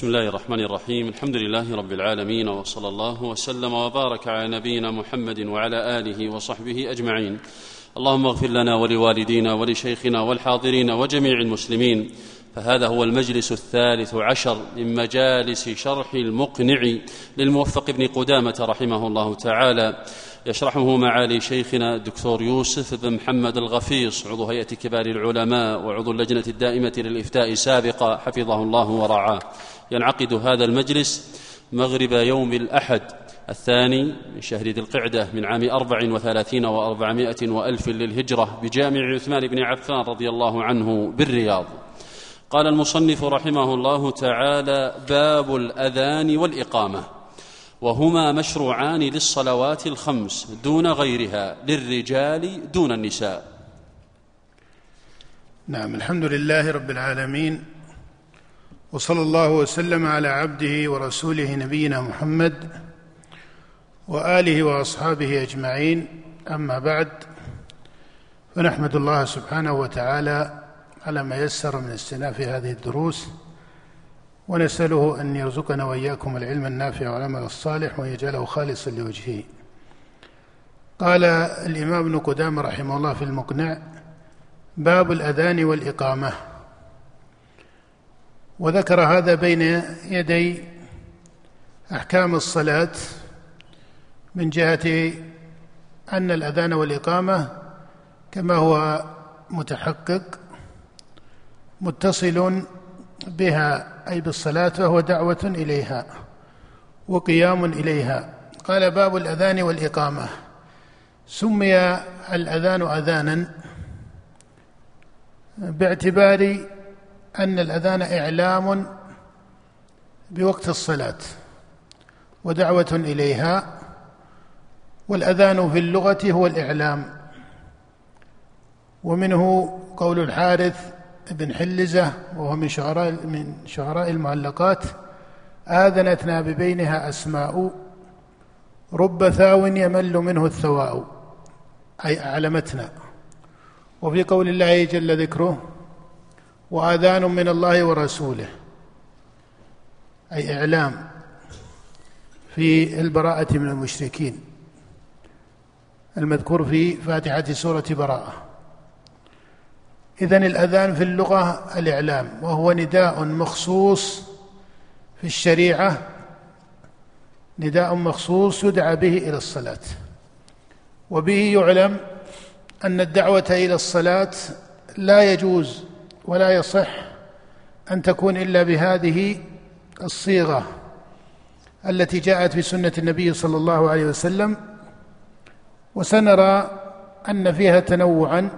بسم الله الرحمن الرحيم. الحمد لله رب العالمين وصلى الله وسلم وبارك على نبينا محمد وعلى آله وصحبه أجمعين. اللهم اغفر لنا ولوالدينا ولشيخنا والحاضرين وجميع المسلمين. فهذا هو المجلس الثالث عشر من مجالس شرح المقنع للموفق بن قدامة رحمه الله تعالى. يشرحه معالي شيخنا الدكتور يوسف بن محمد الغفيص عضو هيئة كبار العلماء وعضو اللجنة الدائمة للإفتاء سابقا حفظه الله ورعاه. ينعقد هذا المجلس مغرب يوم الأحد الثاني من شهر ذي القعدة من عام أربع وثلاثين وأربعمائة وألف للهجرة بجامع عثمان بن عفان رضي الله عنه بالرياض. قال المصنف رحمه الله تعالى باب الأذان والإقامة وهما مشروعان للصلوات الخمس دون غيرها للرجال دون النساء. نعم الحمد لله رب العالمين وصلى الله وسلم على عبده ورسوله نبينا محمد وآله وأصحابه أجمعين. أما بعد فنحمد الله سبحانه وتعالى على ما يسر من استئناف هذه الدروس ونسأله أن يرزقنا وإياكم العلم النافع والعمل الصالح ويجعله خالصا لوجهه. قال الإمام ابن قدامة رحمه الله في المقنع باب الأذان والإقامة وذكر هذا بين يدي أحكام الصلاة من جهة أن الأذان والإقامة كما هو متحقق متصل بها أي بالصلاة فهو دعوة إليها وقيام إليها. قال باب الأذان والإقامة. سمي الأذان أذانا باعتبار أن الأذان إعلام بوقت الصلاة ودعوة إليها والأذان في اللغة هو الإعلام. ومنه قول الحارث بن حلزة وهو من شعراء من شعراء المعلقات آذنتنا ببينها أسماء رب ثاو يمل منه الثواء أي أعلمتنا. وفي قول الله جل ذكره وآذان من الله ورسوله. أي إعلام في البراءة من المشركين. المذكور في فاتحة سورة براءة. إذن الأذان في اللغة الإعلام وهو نداء مخصوص في الشريعة. نداء مخصوص يدعى به إلى الصلاة. وبه يعلم أن الدعوة إلى الصلاة لا يجوز ولا يصح أن تكون إلا بهذه الصيغة التي جاءت في سنة النبي صلى الله عليه وسلم وسنرى أن فيها تنوعا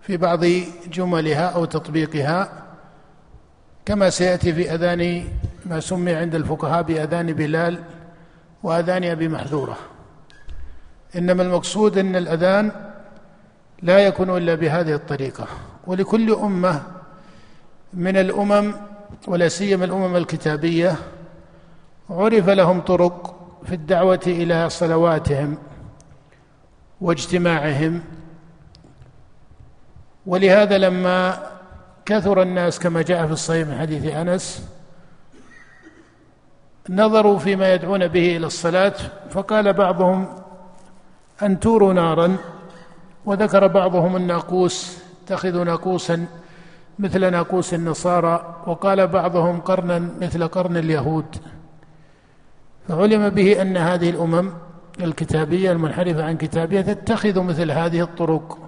في بعض جملها أو تطبيقها كما سيأتي في أذان ما سمي عند الفقهاء بأذان بلال وأذان أبي محذورة. إنما المقصود أن الأذان لا يكون إلا بهذه الطريقة. ولكل أمة من الأمم ولا سيما الأمم الكتابية عرف لهم طرق في الدعوة إلى صلواتهم واجتماعهم. ولهذا لما كثر الناس كما جاء في الصحيح من حديث أنس نظروا فيما يدعون به إلى الصلاة فقال بعضهم انتوروا نارا. وذكر بعضهم الناقوس اتخذوا ناقوسا مثل ناقوس النصارى وقال بعضهم قرنا مثل قرن اليهود. فعلم به أن هذه الأمم الكتابية المنحرفة عن كتابها تتخذ مثل هذه الطرق.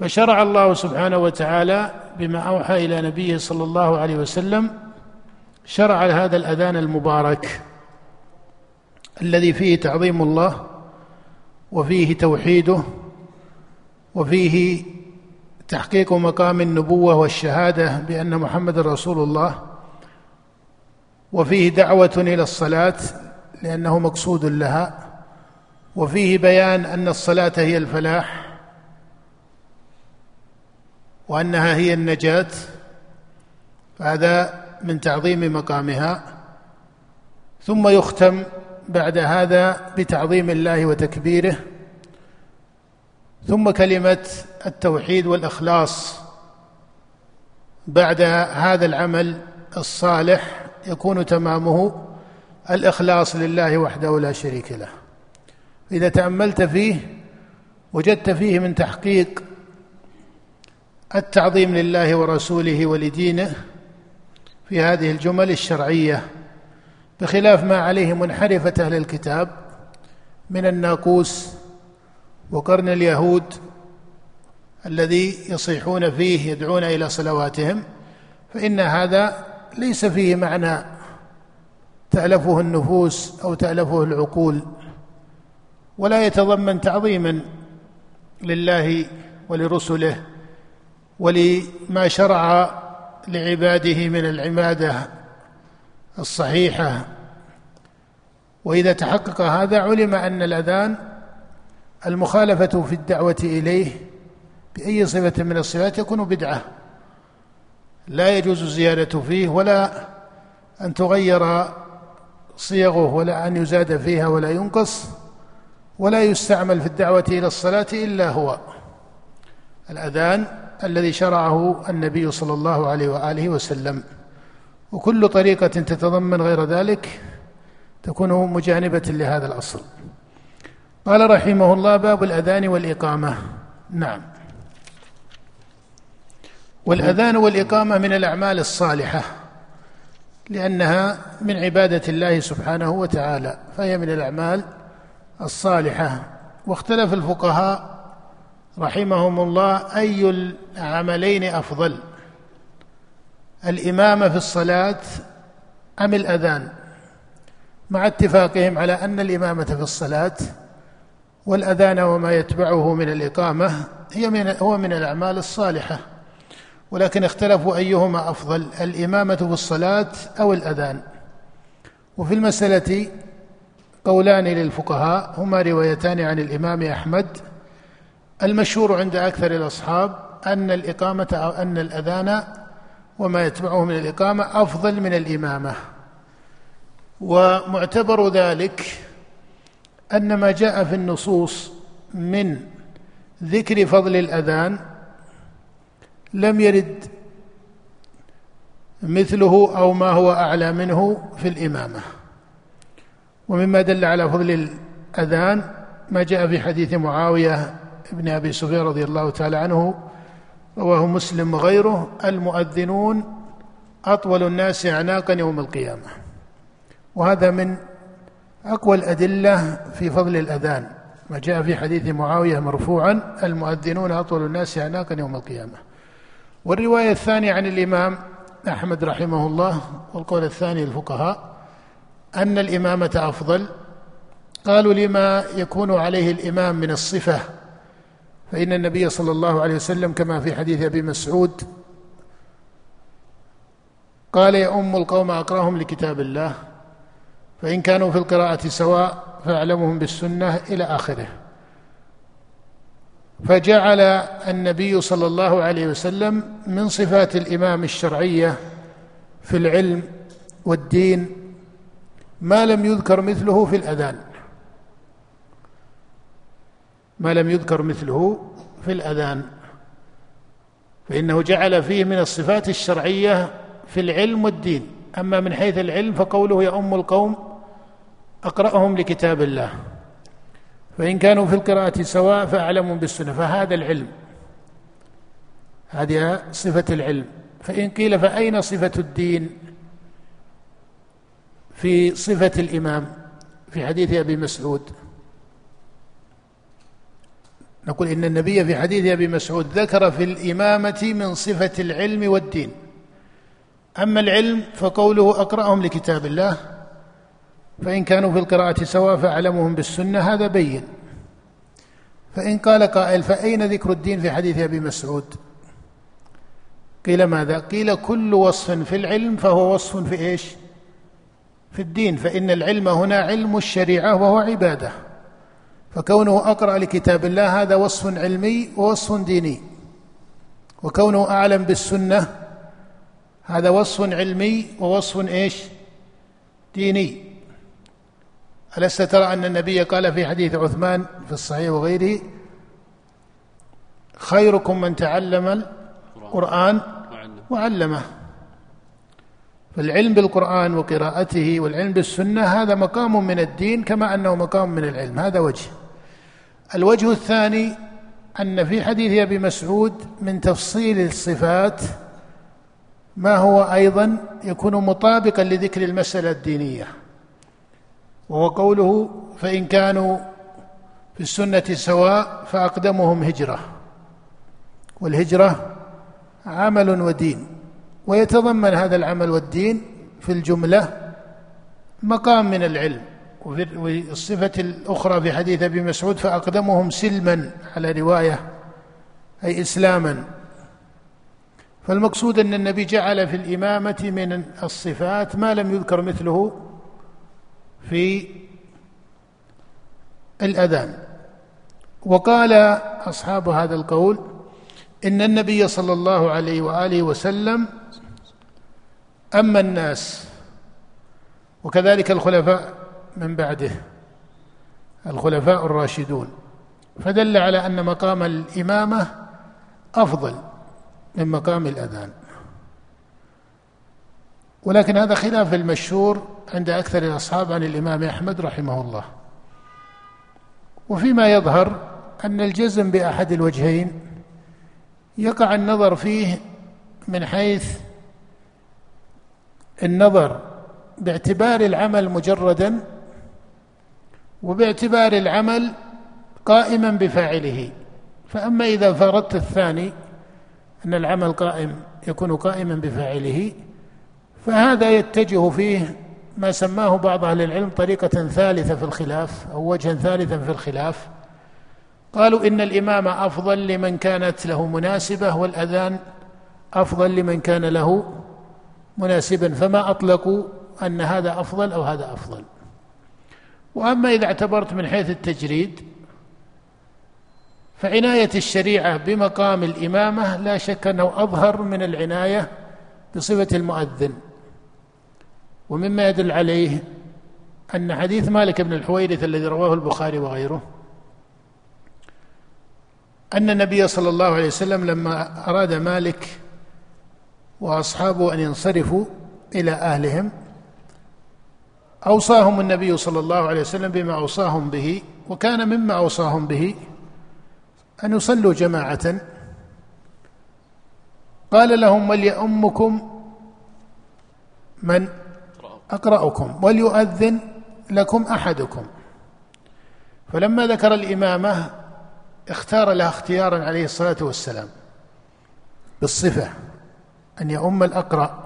فشرع الله سبحانه وتعالى بما أوحى إلى نبيه صلى الله عليه وسلم شرع هذا الأذان المبارك الذي فيه تعظيم الله وفيه توحيده وفيه تحقيق مقام النبوة والشهادة بأن محمد رسول الله وفيه دعوة إلى الصلاة لأنه مقصود لها وفيه بيان أن الصلاة هي الفلاح وأنها هي النجاة فهذا من تعظيم مقامها. ثم يختم بعد هذا بتعظيم الله وتكبيره ثم كلمة التوحيد والإخلاص بعد هذا العمل الصالح يكون تمامه الإخلاص لله وحده لا شريك له. إذا تأملت فيه وجدت فيه من تحقيق التعظيم لله ورسوله ولدينه في هذه الجمل الشرعية بخلاف ما عليه منحرفة أهل الكتاب من الناقوس وقرن اليهود الذي يصيحون فيه يدعون إلى صلواتهم فإن هذا ليس فيه معنى تألفه النفوس أو تألفه العقول ولا يتضمن تعظيما لله ولرسله ولما شرع لعباده من العباده الصحيحة. وإذا تحقق هذا علم أن الأذان المخالفة في الدعوة إليه بأي صفة من الصفات يكون بدعة. لا يجوز الزيادة فيه ولا أن تغير صيغه ولا أن يزاد فيها ولا ينقص ولا يستعمل في الدعوة إلى الصلاة إلا هو. الأذان الذي شرعه النبي صلى الله عليه وآله وسلم. وكل طريقة تتضمن غير ذلك تكون مجانبة لهذا الأصل. قال رحمه الله باب الأذان والإقامة. نعم. والأذان والإقامة من الأعمال الصالحة لأنها من عبادة الله سبحانه وتعالى فهي من الأعمال الصالحة. واختلف الفقهاء رحمهم الله أي العملين أفضل الإمامة في الصلاة أم الأذان؟ مع اتفاقهم على أن الإمامة في الصلاة والأذان وما يتبعه من الإقامة هي من هو من الأعمال الصالحة. ولكن اختلفوا أيهما أفضل الإمامة في الصلاه أو الأذان. وفي المسألة قولان للفقهاء هما روايتان عن الإمام أحمد. المشهور عند أكثر الأصحاب أن الإقامة أو أن الأذان وما يتبعه من الإقامة أفضل من الإمامة. ومعتبر ذلك أن ما جاء في النصوص من ذكر فضل الأذان لم يرد مثله أو ما هو أعلى منه في الإمامة. ومما دل على فضل الأذان ما جاء في حديث معاوية بن أبي سفيان رضي الله تعالى عنه رواه مسلم وغيره المؤذنون أطول الناس اعناقا يوم القيامة. وهذا من أقوى الأدلة في فضل الأذان ما جاء في حديث معاوية مرفوعا المؤذنون أطول الناس اعناقا يوم القيامة. والرواية الثانية عن الإمام أحمد رحمه الله والقول الثاني للفقهاء أن الإمامة أفضل. قالوا لما يكون عليه الإمام من الصفة؟ فإن النبي صلى الله عليه وسلم كما في حديث أبي مسعود قال يا أم القوم أقرأهم لكتاب الله. فإن كانوا في القراءة سواء فأعلمهم بالسنة إلى آخره. فجعل النبي صلى الله عليه وسلم من صفات الإمام الشرعية في العلم والدين ما لم يذكر مثله في الأذان. ما لم يذكر مثله في الأذان. فإنه جعل فيه من الصفات الشرعية في العلم والدين. أما من حيث العلم فقوله يا أم القوم أقرأهم لكتاب الله. فإن كانوا في القراءة سواء فأعلمهم بالسنة فهذا العلم هذه صفة العلم. فإن قيل فأين صفة الدين؟ في صفة الإمام في حديث أبي مسعود. نقول إن النبي في حديث أبي مسعود ذكر في الإمامة من صفة العلم والدين. أما العلم فقوله أقرأهم لكتاب الله فإن كانوا في القراءة سواء فأعلمهم بالسنة هذا بين. فإن قال قائل فأين ذكر الدين في حديث أبي مسعود؟ قيل ماذا؟ قيل كل وصف في العلم فهو وصف في إيش؟ في الدين. فإن العلم هنا علم الشريعة وهو عبادة. فكونه أقرأ لكتاب الله هذا وصف علمي ووصف ديني. وكونه أعلم بالسنة هذا وصف علمي ووصف إيش؟ ديني. ألست ترى أن النبي قال في حديث عثمان في الصحيح وغيره خيركم من تعلم القرآن وعلمه. فالعلم بالقرآن وقراءته والعلم بالسنة هذا مقام من الدين كما أنه مقام من العلم هذا وجه. الوجه الثاني أن في حديث أبي مسعود من تفصيل الصفات ما هو أيضا يكون مطابقا لذكر المسألة الدينية. وهو قوله فإن كانوا في السنة سواء فأقدمهم هجرة. والهجرة عمل ودين. ويتضمن هذا العمل والدين في الجملة مقام من العلم. وفي الصفة الأخرى في حديث أبي مسعود فأقدمهم سلما على رواية أي إسلاما. فالمقصود أن النبي جعل في الإمامة من الصفات ما لم يذكر مثله في الأذان. وقال أصحاب هذا القول إن النبي صلى الله عليه وآله وسلم أما الناس وكذلك الخلفاء من بعده الخلفاء الراشدون فدل على أن مقام الإمامة أفضل من مقام الأذان. ولكن هذا خلاف المشهور عند أكثر الأصحاب عن الإمام أحمد رحمه الله. وفيما يظهر أن الجزم بأحد الوجهين يقع النظر فيه من حيث النظر باعتبار العمل مجردا وباعتبار العمل قائما بفاعله. فأما إذا فرضت الثاني أن العمل قائم يكون قائما بفاعله فهذا يتجه فيه ما سماه بعض أهل العلم طريقة ثالثة في الخلاف أو وجها ثالثا في الخلاف. قالوا إن الإمام أفضل لمن كانت له مناسبة والأذان أفضل لمن كان له مناسبا فما أطلقوا أن هذا أفضل أو هذا أفضل. وأما إذا اعتبرت من حيث التجريد فعناية الشريعة بمقام الإمامة لا شك أنه أظهر من العناية بصفة المؤذن. ومما يدل عليه أن حديث مالك بن الحويرث الذي رواه البخاري وغيره أن النبي صلى الله عليه وسلم لما أراد مالك وأصحابه أن ينصرفوا إلى أهلهم أوصاهم النبي صلى الله عليه وسلم بما أوصاهم به وكان مما أوصاهم به أن يصلوا جماعة. قال لهم وليؤمكم من أقرأكم وليؤذن لكم أحدكم. فلما ذكر الإمامة اختار لها اختيارا عليه الصلاة والسلام بالصفة أن يؤم الأقرأ.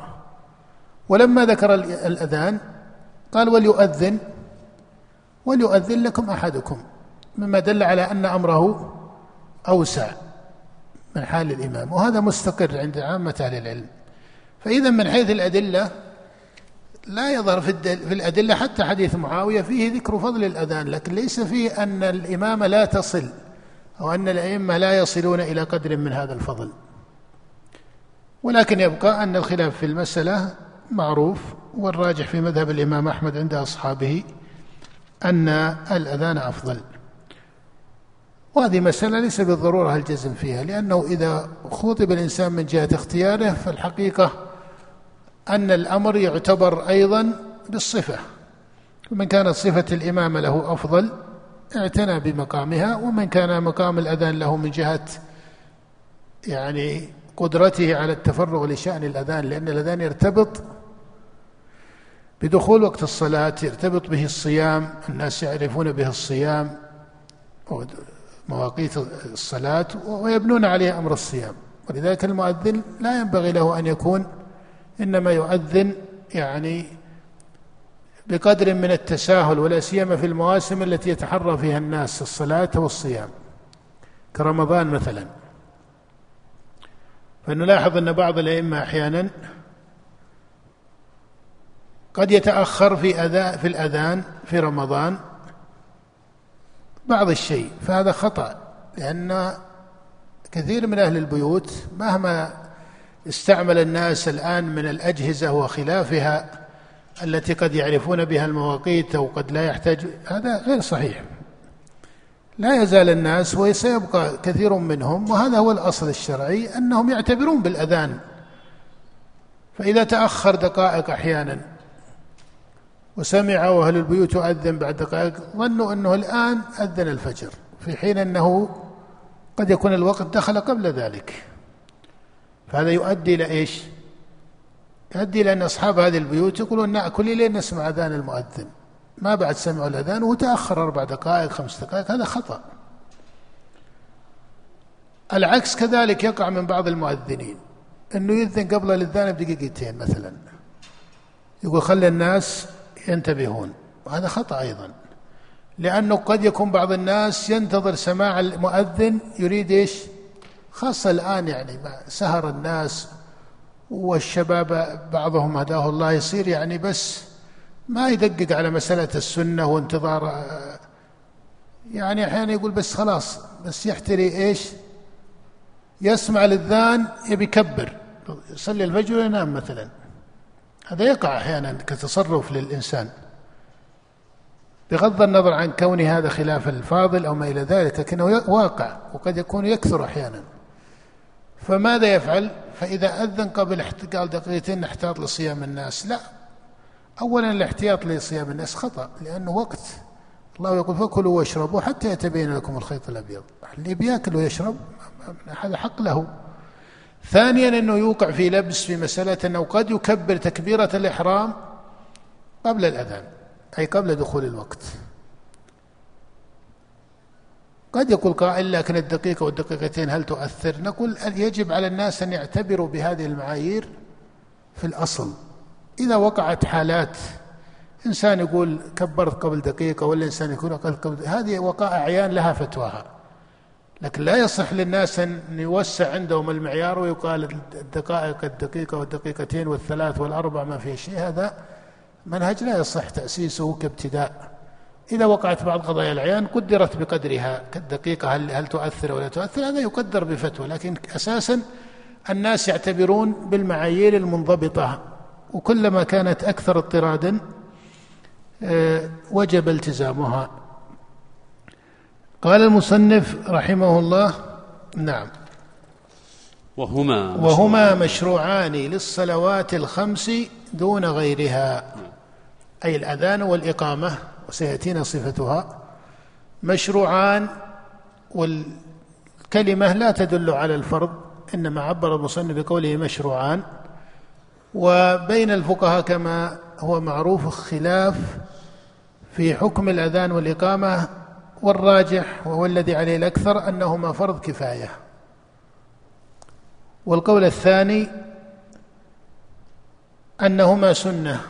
ولما ذكر الأذان قال وليؤذن وليؤذن لكم أحدكم مما دل على أن أمره أوسع من حال الإمام وهذا مستقر عند عامة أهل العلم. فإذا من حيث الأدلة لا يظهر في, في الأدلة حتى حديث معاوية فيه ذكر فضل الأذان لكن ليس فيه أن الإمام لا تصل أو أن الأئمة لا يصلون إلى قدر من هذا الفضل. ولكن يبقى أن الخلاف في المسألة معروف والراجح في مذهب الإمام أحمد عند أصحابه أن الأذان أفضل. وهذه مسألة ليس بالضرورة الجزم فيها لأنه إذا خوطب الإنسان من جهة اختياره فالحقيقة أن الأمر يعتبر أيضا بالصفة. ومن كانت صفة الإمامة له أفضل اعتنى بمقامها ومن كان مقام الأذان له من جهة يعني قدرته على التفرغ لشأن الأذان لأن الأذان يرتبط بدخول وقت الصلاة يرتبط به الصيام الناس يعرفون به الصيام مواقيت الصلاة ويبنون عليه أمر الصيام. ولذلك المؤذن لا ينبغي له أن يكون إنما يؤذن يعني بقدر من التساهل ولا سيما في المواسم التي يتحرى فيها الناس الصلاة والصيام. كرمضان مثلا. فنلاحظ أن بعض الأئمة أحيانا قد يتأخر في أذان في الأذان في رمضان بعض الشيء فهذا خطأ لأن كثير من أهل البيوت مهما استعمل الناس الآن من الأجهزة وخلافها التي قد يعرفون بها المواقيت أو قد لا يحتاج هذا غير صحيح. لا يزال الناس وسيبقى كثير منهم وهذا هو الأصل الشرعي أنهم يعتبرون بالأذان. فإذا تأخر دقائق أحيانا وسمعوا أهل البيوت يؤذن بعد دقائق ظنوا أنه الآن أذن الفجر في حين أنه قد يكون الوقت دخل قبل ذلك. فهذا يؤدي إلى إيش؟ يؤدي إلى أن أصحاب هذه البيوت يقولون نأكل لين نسمع أذان المؤذن. ما بعد سمعوا الأذان وتأخر أربع دقائق خمس دقائق هذا خطأ. العكس كذلك يقع من بعض المؤذنين. أنه يذن قبل الأذان بدقيقتين مثلا. يقول خلي الناس ينتبهون. وهذا خطأ أيضا. لأنه قد يكون بعض الناس ينتظر سماع المؤذن يريد إيش؟ خاصة الآن يعني سهر الناس والشباب بعضهم هداه الله يصير يعني بس ما يدقق على مسألة السنة وانتظار يعني أحيانا يقول بس خلاص بس يحتري إيش؟ يسمع الأذان يبي يكبر. يصلي الفجر وينام مثلا. هذا يقع أحيانا كتصرف للإنسان. بغض النظر عن كون هذا خلاف الفاضل أو ما إلى ذلك لكنه واقع وقد يكون يكثر أحيانا. فماذا يفعل؟ فإذا أذن قبل قال دقيقتين نحتاط لصيام الناس. لا. أولا الاحتياط لصيام الناس خطأ لأنه وقت. الله يقول فكلوا واشربوا حتى يتبين لكم الخيط الأبيض. اللي بيأكل ويشرب هذا حق له. ثانيا أنه يوقع في لبس في مسألة أنه قد يكبر تكبيرة الإحرام قبل الأذان أي قبل دخول الوقت. قد يقول قائل لكن الدقيقة والدقيقتين هل تؤثر؟ نقول يجب على الناس أن يعتبروا بهذه المعايير؟ في الأصل إذا وقعت حالات إنسان يقول كبرت قبل دقيقة ولا إنسان يقول قبل هذه وقائع أعيان لها فتواها. لكن لا يصح للناس أن يوسع عندهم المعيار ويقال الدقائق الدقيقة والدقيقتين والثلاث والأربع ما فيه شيء. هذا منهج لا يصح تأسيسه كابتداء. إذا وقعت بعض قضايا العيان قدرت بقدرها. كالدقيقة هل, هل تؤثر ولا تؤثر؟ هذا يقدر بفتوى لكن أساسا الناس يعتبرون بالمعايير المنضبطة. وكلما كانت أكثر اضطرادا آه، وجب التزامها. قال المصنف رحمه الله نعم. وهما وهما مشروعان. للصلوات الخمس دون غيرها. أي الأذان والإقامة وسيأتينا صفتها. مشروعان والكلمة لا تدل على الفرض إنما عبر المصنف بقوله مشروعان. وبين الفقهاء كما هو معروف خلاف في حكم الأذان والإقامة والراجح وهو الذي عليه الأكثر أنهما فرض كفاية. والقول الثاني أنهما سنة.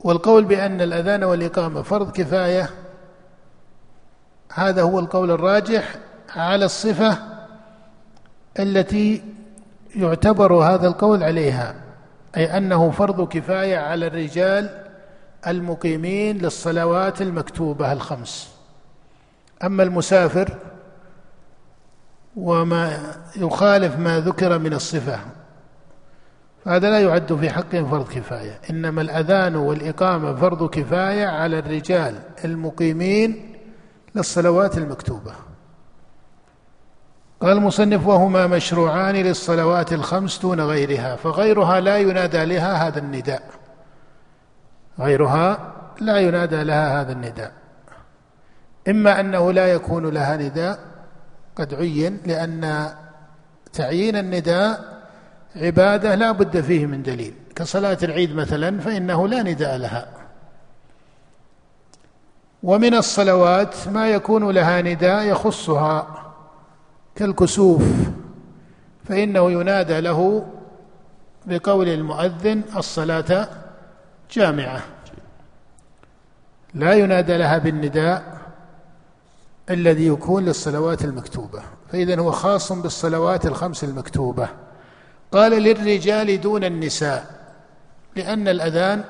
والقول بأن الأذان والإقامة فرض كفاية هذا هو القول الراجح على الصفة التي يعتبر هذا القول عليها أي أنه فرض كفاية على الرجال المقيمين للصلوات المكتوبة الخمس. أما المسافر وما يخالف ما ذكر من الصفة هذا لا يعد في حقهم فرض كفاية إنما الأذان والإقامة فرض كفاية على الرجال المقيمين للصلوات المكتوبة. قال المصنف وهما مشروعان للصلوات الخمس دون غيرها فغيرها لا ينادى لها هذا النداء. غيرها لا ينادى لها هذا النداء. إما أنه لا يكون لها نداء قد عين لأن تعيين النداء عبادة لا بد فيه من دليل. كصلاة العيد مثلا فإنه لا نداء لها. ومن الصلوات ما يكون لها نداء يخصها كالكسوف فإنه ينادى له بقول المؤذن الصلاة جامعة. لا ينادى لها بالنداء الذي يكون للصلوات المكتوبة. فإذا هو خاص بالصلوات الخمس المكتوبة. قال للرجال دون النساء لأن الأذان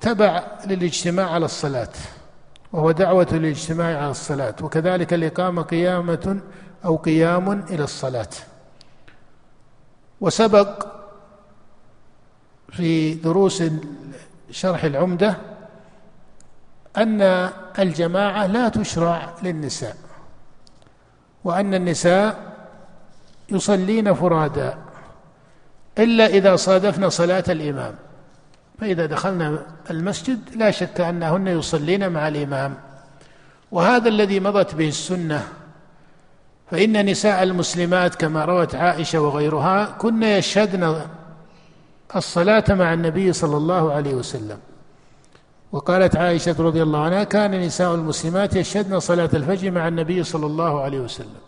تبع للاجتماع على الصلاة وهو دعوة للاجتماع على الصلاة وكذلك الإقامة قيامة أو قيام إلى الصلاة. وسبق في دروس شرح العمدة أن الجماعة لا تشرع للنساء وأن النساء يصلين فرادا إلا إذا صادفن صلاة الإمام. فإذا دخلنا المسجد لا شك أنهن يصلين مع الإمام. وهذا الذي مضت به السنة. فإن نساء المسلمات كما روت عائشة وغيرها كن يشهدن الصلاة مع النبي صلى الله عليه وسلم. وقالت عائشة رضي الله عنها كان نساء المسلمات يشهدن صلاة الفجر مع النبي صلى الله عليه وسلم.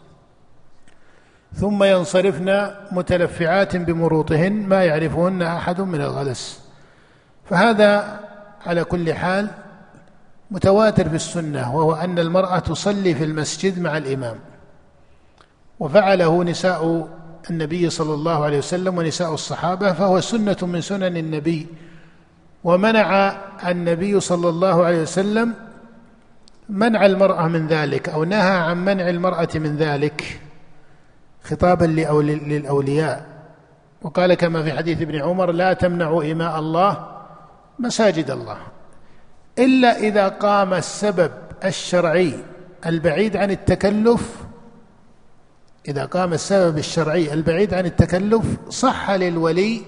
ثم ينصرفن متلفعات بمروطهن ما يعرفهن أحد من الغلس. فهذا على كل حال متواتر في السنة وهو أن المرأة تصلي في المسجد مع الإمام. وفعله نساء النبي صلى الله عليه وسلم ونساء الصحابة فهو سنة من سنن النبي. ومنع النبي صلى الله عليه وسلم منع المرأة من ذلك أو نهى عن منع المرأة من ذلك. خطابا للأولياء. وقال كما في حديث ابن عمر لا تمنعوا إماء الله مساجد الله. إلا إذا قام السبب الشرعي البعيد عن التكلف إذا قام السبب الشرعي البعيد عن التكلف صح للولي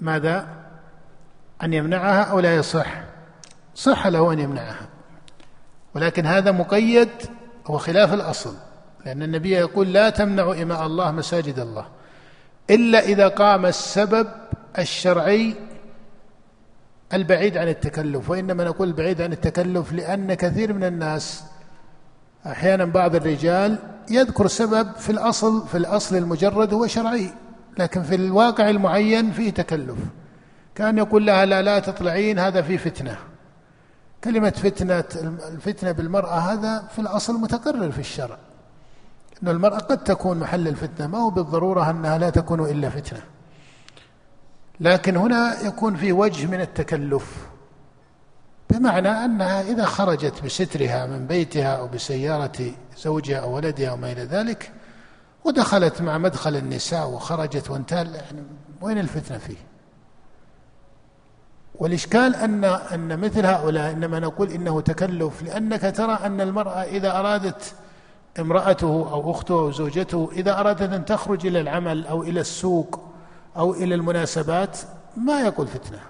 ماذا؟ أن يمنعها أو لا يصح. صح له أن يمنعها. ولكن هذا مقيد هو خلاف الأصل. لأن النبي يقول لا تمنعوا إماء الله مساجد الله إلا إذا قام السبب الشرعي البعيد عن التكلف وإنما نقول البعيد عن التكلف لأن كثير من الناس أحيانا بعض الرجال يذكر سبب في الأصل في الأصل المجرد هو شرعي لكن في الواقع المعين فيه تكلف. كان يقول لها لا لا تطلعين هذا في فتنة. كلمة فتنة الفتنة بالمرأة هذا في الأصل متقرر في الشرع. أن المرأة قد تكون محل الفتنة. ما هو بالضرورة أنها لا تكون إلا فتنة. لكن هنا يكون في وجه من التكلف. بمعنى أنها إذا خرجت بسترها من بيتها أو بسيارة زوجها أو ولدها أو ما إلى ذلك ودخلت مع مدخل النساء وخرجت وانتهى يعني وين الفتنة فيه؟ والإشكال أن أن مثل هؤلاء إنما نقول إنه تكلف لأنك ترى أن المرأة إذا أرادت امرأته أو أخته أو زوجته إذا أرادت أن تخرج إلى العمل أو إلى السوق أو إلى المناسبات ما يقول فتنة.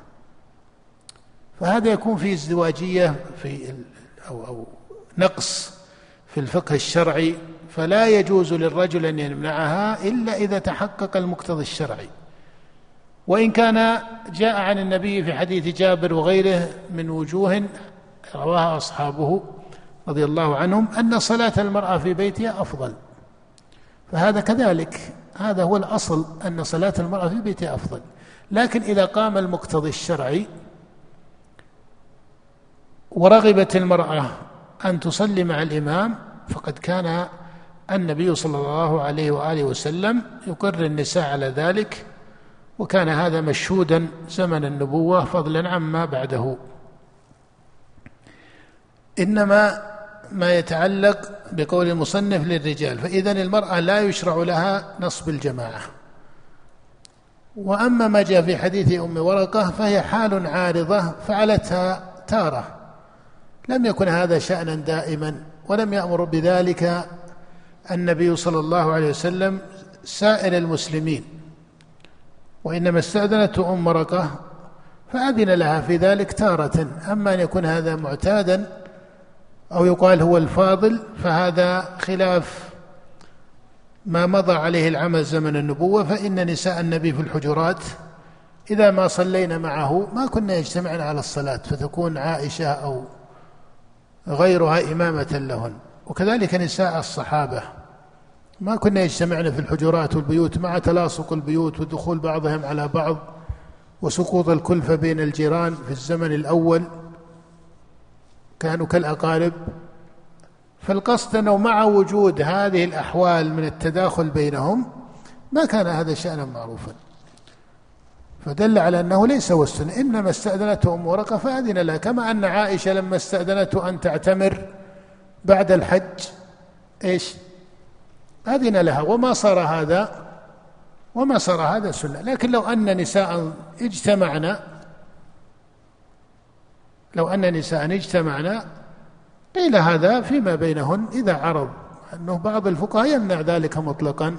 فهذا يكون في ازدواجية في أو أو نقص في الفقه الشرعي فلا يجوز للرجل أن يمنعها إلا إذا تحقق المقتضى الشرعي. وإن كان جاء عن النبي في حديث جابر وغيره من وجوه رواها أصحابه. رضي الله عنهم أن صلاة المرأة في بيتها أفضل. فهذا كذلك. هذا هو الأصل أن صلاة المرأة في بيتها أفضل. لكن إذا قام المقتضي الشرعي ورغبت المرأة أن تصلي مع الإمام فقد كان النبي صلى الله عليه وآله وسلم يقر النساء على ذلك وكان هذا مشهودا زمن النبوة فضلا عما بعده. إنما ما يتعلق بقول المصنف للرجال فإذا المرأة لا يشرع لها نصب الجماعة. وأما ما جاء في حديث أم ورقة فهي حال عارضة فعلتها تارة. لم يكن هذا شأنا دائما ولم يأمر بذلك النبي صلى الله عليه وسلم سائر المسلمين. وإنما استأذنت أم ورقة فأذن لها في ذلك تارة. أما أن يكون هذا معتادا أو يقال هو الفاضل فهذا خلاف ما مضى عليه العمل زمن النبوة فإن نساء النبي في الحجرات إذا ما صلينا معه ما كنا يجتمعن على الصلاة فتكون عائشة أو غيرها إمامة لهن. وكذلك نساء الصحابة ما كنا يجتمعن في الحجرات والبيوت مع تلاصق البيوت ودخول بعضهم على بعض وسقوط الكلفة بين الجيران في الزمن الأول. كانوا كالأقارب فالقصد أنه مع وجود هذه الأحوال من التداخل بينهم ما كان هذا شأنا معروفا. فدل على أنه ليس هو السنة. إنما استأذنته أم ورقة فأذن لها كما أن عائشة لما استأذنته أن تعتمر بعد الحج إيش؟ أذن لها. وما صار هذا وما صار هذا سنة. لكن لو أن نساء اجتمعنا لو أن نساء اجتمعنا قيل هذا فيما بينهن إذا عرض أنه بعض الفقهاء يمنع ذلك مطلقا.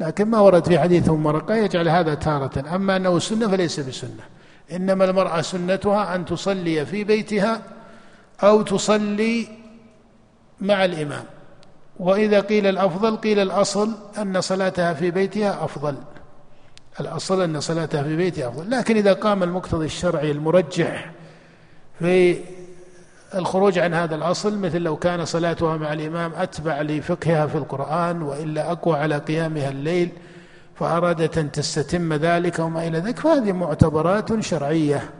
لكن ما ورد في حديث أم مرقة يجعل هذا تارة. أما أنه سنة فليس بسنة. إنما المرأة سنتها أن تصلي في بيتها أو تصلي مع الإمام. وإذا قيل الأفضل قيل الأصل أن صلاتها في بيتها أفضل. الأصل أن صلاتها في بيتها أفضل. لكن إذا قام المقتضي الشرعي المرجح في الخروج عن هذا الأصل مثل لو كان صلاتها مع الإمام أتبع لفقهها في القرآن وإلا أقوى على قيامها الليل فأرادت أن تستتم ذلك وما إلى ذلك فهذه معتبرات شرعية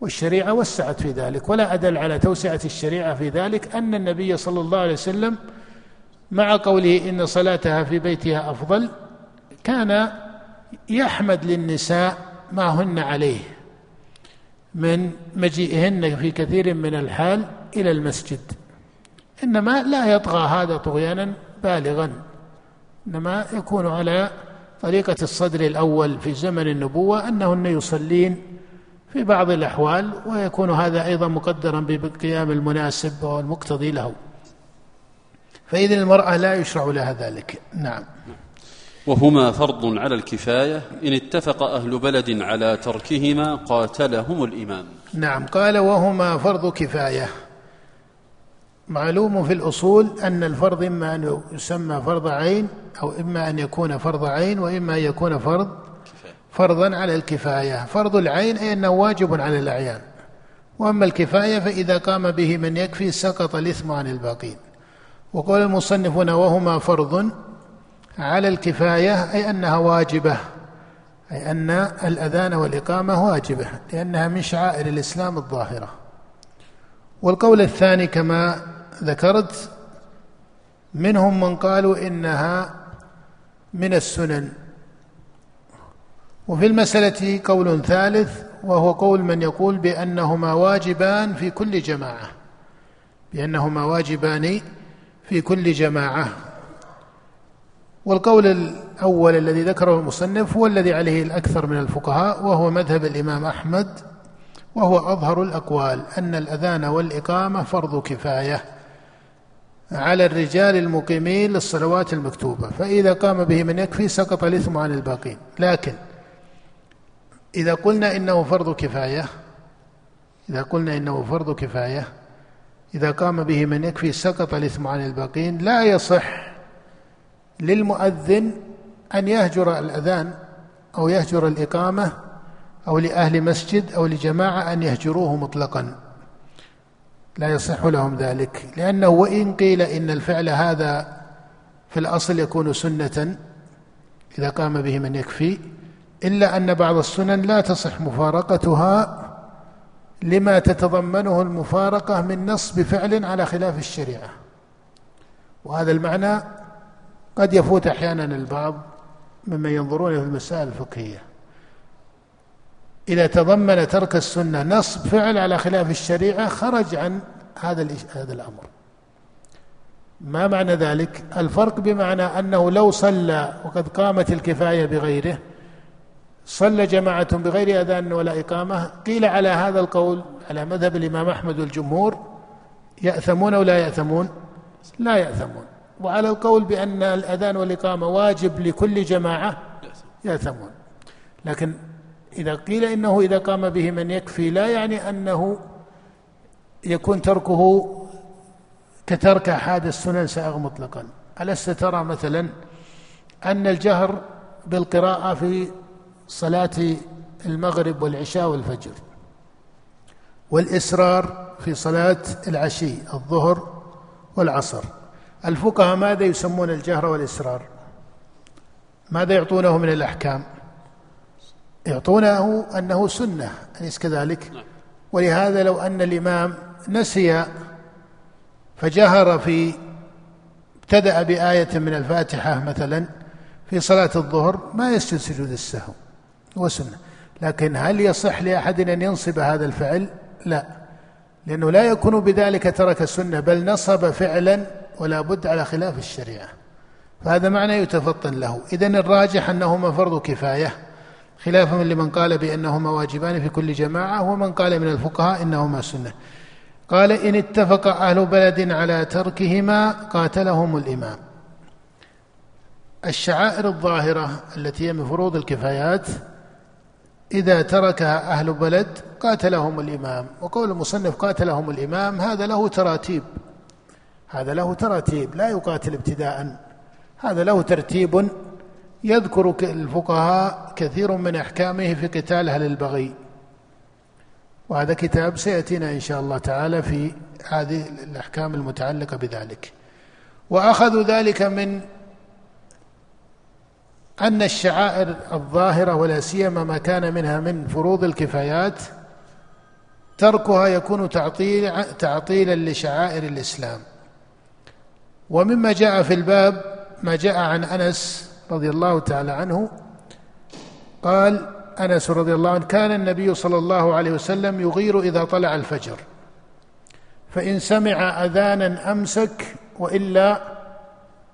والشريعة وسعت في ذلك ولا أدل على توسعة الشريعة في ذلك أن النبي صلى الله عليه وسلم مع قوله إن صلاتها في بيتها أفضل كان يحمد للنساء ما هن عليه. من مجيئهن في كثير من الحال إلى المسجد. إنما لا يطغى هذا طغيانا بالغا. إنما يكون على طريقة الصدر الأول في زمن النبوة أنهن يصلين في بعض الأحوال ويكون هذا أيضا مقدرا بقيام المناسب والمقتضي له. فإذا المرأة لا يشرع لها ذلك. نعم. وهما فرض على الكفاية. إن اتفق أهل بلد على تركهما قاتلهم الإمام. نعم قال وهما فرض كفاية. معلوم في الأصول أن الفرض إما أن يسمى فرض عين أو إما أن يكون فرض عين وإما أن يكون فرض فرضا على الكفاية. فرض العين أي أنه واجب على الأعيان. وأما الكفاية فإذا قام به من يكفي سقط الإثم عن الباقين. وقال المصنفون وهما فرض على الكفاية أي أنها واجبة أي أن الأذان والإقامة واجبة لأنها من شعائر الإسلام الظاهرة. والقول الثاني كما ذكرت منهم من قالوا إنها من السنن. وفي المسألة قول ثالث وهو قول من يقول بأنهما واجبان في كل جماعة بأنهما واجبان في كل جماعة. والقول الأول الذي ذكره المصنف هو الذي عليه الأكثر من الفقهاء وهو مذهب الإمام أحمد وهو أظهر الأقوال أن الأذان والإقامة فرض كفاية على الرجال المقيمين للصلوات المكتوبة فإذا قام به من يكفي سقط الإثم عن الباقين. لكن إذا قلنا إنه فرض كفاية إذا قلنا إنه فرض كفاية إذا قام به من يكفي سقط الإثم عن الباقين لا يصح للمؤذن أن يهجر الأذان أو يهجر الإقامة أو لأهل مسجد أو لجماعة أن يهجروه مطلقا. لا يصح لهم ذلك لأنه وإن قيل إن الفعل هذا في الأصل يكون سنة إذا قام به من يكفي إلا أن بعض السنن لا تصح مفارقتها لما تتضمنه المفارقة من نصب فعل على خلاف الشريعة. وهذا المعنى قد يفوت أحيانا البعض ممن ينظرون في المسائل الفقهية. إذا تضمن ترك السنة نصب فعل على خلاف الشريعة خرج عن هذا هذا الأمر. ما معنى ذلك؟ الفرق بمعنى أنه لو صلى وقد قامت الكفاية بغيره صلى جماعة بغير أذان ولا إقامة قيل على هذا القول على مذهب الإمام أحمد والجمهور يأثمون أو لا يأثمون؟ لا يأثمون. وعلى القول بأن الأذان والإقامة واجب لكل جماعة يأثمون. لكن إذا قيل إنه إذا قام به من يكفي لا يعني أنه يكون تركه كترك أحد السنن سائغ مطلقا. ألست ترى مثلا أن الجهر بالقراءة في صلاة المغرب والعشاء والفجر والإسرار في صلاة العشي الظهر والعصر. الفقهاء ماذا يسمون الجهر والإسرار؟ ماذا يعطونه من الأحكام؟ يعطونه أنه سنة أليس كذلك؟ نعم. ولهذا لو أن الإمام نسي فجهر في ابتدأ بآية من الفاتحة مثلا في صلاة الظهر ما يسجد سجود السهو هو سنة. لكن هل يصح لأحد أن ينصب هذا الفعل؟ لا. لأنه لا يكون بذلك ترك السنة بل نصب فعلا ولا بد على خلاف الشريعة. فهذا معنى يتفطن له. إذا الراجح أنهما فرض كفاية. خلافا لمن قال بأنهما واجبان في كل جماعة ومن قال من الفقهاء إنهما سنة. قال إن اتفق أهل بلد على تركهما قاتلهم الإمام. الشعائر الظاهرة التي هي من فروض الكفايات إذا تركها أهل بلد قاتلهم الإمام. وقول المصنف قاتلهم الإمام هذا له تراتيب. هذا له تراتيب لا يقاتل ابتداء. هذا له ترتيب يذكر الفقهاء كثير من أحكامه في قتال أهل البغي. وهذا كتاب سيأتينا إن شاء الله تعالى في هذه الأحكام المتعلقة بذلك. وأخذوا ذلك من أن الشعائر الظاهرة ولا سيما ما كان منها من فروض الكفايات تركها يكون تعطيل تعطيلا لشعائر الإسلام. ومما جاء في الباب ما جاء عن أنس رضي الله تعالى عنه قال أنس رضي الله عنه كان النبي صلى الله عليه وسلم يغير إذا طلع الفجر فإن سمع أذانا أمسك وإلا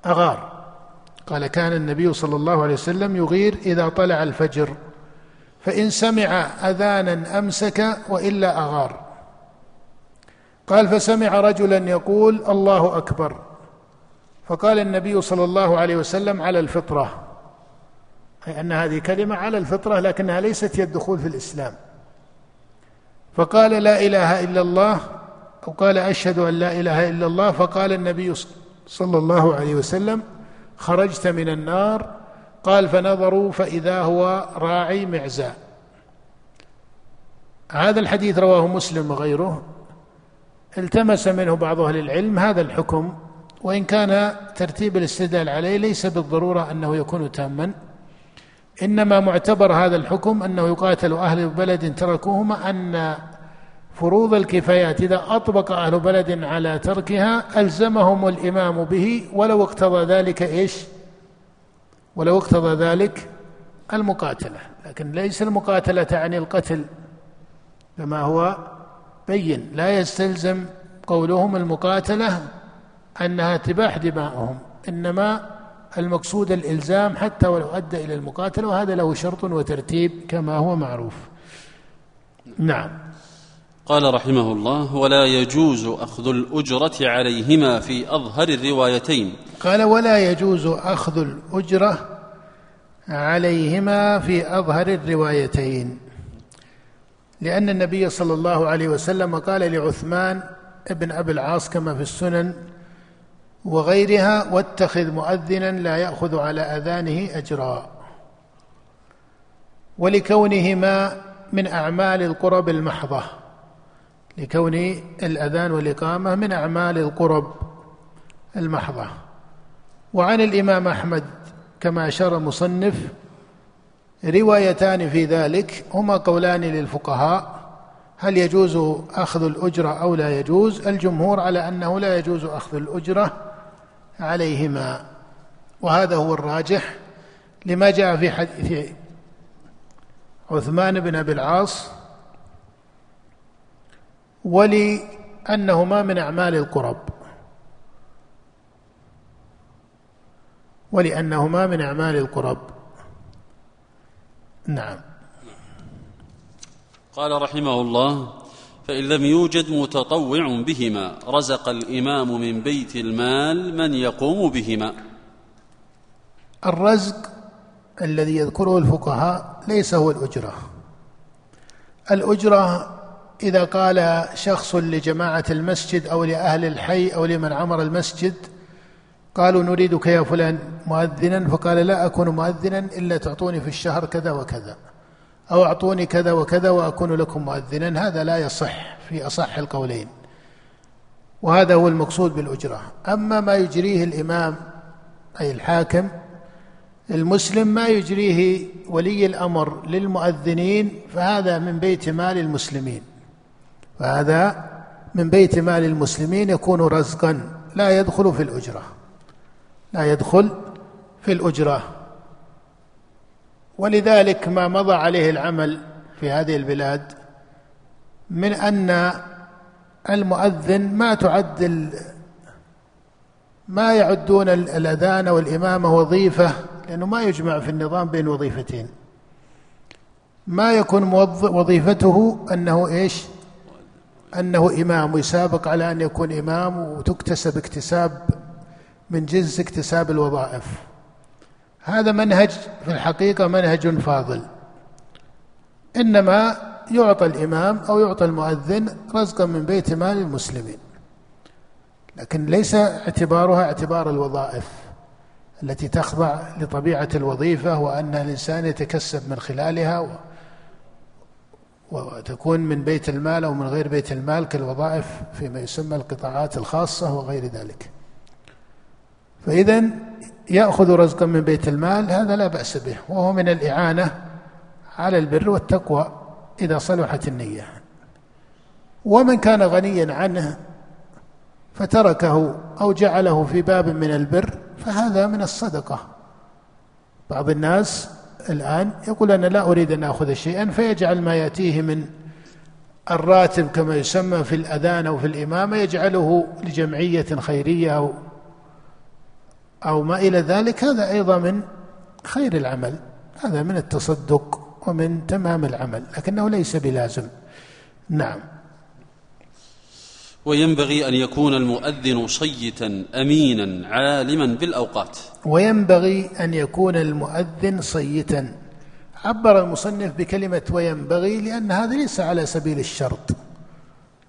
أغار. قال كان النبي صلى الله عليه وسلم يغير إذا طلع الفجر فإن سمع أذانا أمسك وإلا أغار. قال فسمع رجلا يقول الله أكبر. فقال النبي صلى الله عليه وسلم على الفطرة أي أن هذه كلمة على الفطرة لكنها ليست هي الدخول في الإسلام. فقال لا إله إلا الله أو قال أشهد أن لا إله إلا الله فقال النبي صلى الله عليه وسلم خرجت من النار قال فنظروا فإذا هو راعي معزاء هذا الحديث رواه مسلم وغيره التمس منه بعض أهل العلم هذا الحكم. وإن كان ترتيب الاستدلال عليه ليس بالضرورة أنه يكون تاما إنما معتبر هذا الحكم أنه يقاتل أهل بلد تركوهما أن فروض الكفايات إذا أطبق أهل بلد على تركها ألزمهم الإمام به ولو اقتضى ذلك إيش؟ ولو اقتضى ذلك المقاتلة. لكن ليس المقاتلة تعني القتل كما هو بين لا يستلزم قولهم المقاتلة أنها تباح دماؤهم. إنما المقصود الإلزام حتى ولو أدى إلى المقاتلة وهذا له شرط وترتيب كما هو معروف. نعم. قال رحمه الله ولا يجوز أخذ الأجرة عليهما في أظهر الروايتين. قال ولا يجوز أخذ الأجرة عليهما في أظهر الروايتين. لأن النبي صلى الله عليه وسلم قال لعثمان ابن أبي العاص كما في السنن وغيرها واتخذ مؤذنا لا يأخذ على أذانه أجرا. ولكونهما من أعمال القرب المحضة. لكون الأذان والإقامة من أعمال القرب المحضة. وعن الإمام أحمد كما أشار المصنف روايتان في ذلك هما قولان للفقهاء هل يجوز أخذ الأجرة أو لا يجوز؟ الجمهور على أنه لا يجوز أخذ الأجرة عليهما. وهذا هو الراجح لما جاء في حديث عثمان بن أبي العاص ولأنهما من أعمال القرب. ولأنهما من أعمال القرب. نعم. قال رحمه الله فإن لم يوجد متطوع بهما رزق الإمام من بيت المال من يقوم بهما. الرزق الذي يذكره الفقهاء ليس هو الأجرة. الأجرة إذا قال شخص لجماعة المسجد أو لأهل الحي أو لمن عمر المسجد قالوا نريدك يا فلان مؤذنا فقال لا أكون مؤذنا إلا تعطوني في الشهر كذا وكذا. أو أعطوني كذا وكذا وأكون لكم مؤذنا هذا لا يصح في أصح القولين وهذا هو المقصود بالأجرة. أما ما يجريه الإمام أي الحاكم المسلم ما يجريه ولي الأمر للمؤذنين فهذا من بيت مال المسلمين. فهذا من بيت مال المسلمين يكون رزقا لا يدخل في الأجرة. لا يدخل في الأجرة. ولذلك ما مضى عليه العمل في هذه البلاد من أن المؤذن ما تعد ما يعدون الأذان والإمامة وظيفة لأنه ما يجمع في النظام بين وظيفتين. ما يكون وظيفته أنه إيش؟ أنه إمام ويسابق على أن يكون إمام وتكتسب اكتساب من جنس اكتساب الوظائف. هذا منهج في الحقيقة منهج فاضل. إنما يعطى الإمام أو يعطى المؤذن رزقا من بيت مال المسلمين. لكن ليس اعتبارها اعتبار الوظائف التي تخضع لطبيعة الوظيفة وأن الإنسان يتكسب من خلالها وتكون من بيت المال أو من غير بيت المال كالوظائف فيما يسمى القطاعات الخاصة وغير ذلك. فإذا يأخذ رزقا من بيت المال هذا لا بأس به وهو من الإعانة على البر والتقوى إذا صلحت النية. ومن كان غنيا عنه فتركه أو جعله في باب من البر فهذا من الصدقة. بعض الناس الآن يقول أنا لا أريد أن آخذ شيئا فيجعل ما يأتيه من الراتب كما يسمى في الأذان أو في الإمامة يجعله لجمعية خيرية أو أو ما إلى ذلك هذا أيضا من خير العمل هذا من التصدق ومن تمام العمل لكنه ليس بلازم. نعم. وينبغي أن يكون المؤذن صيتا امينا عالما بالأوقات. وينبغي أن يكون المؤذن صيتا. عبر المصنف بكلمة وينبغي لأن هذا ليس على سبيل الشرط.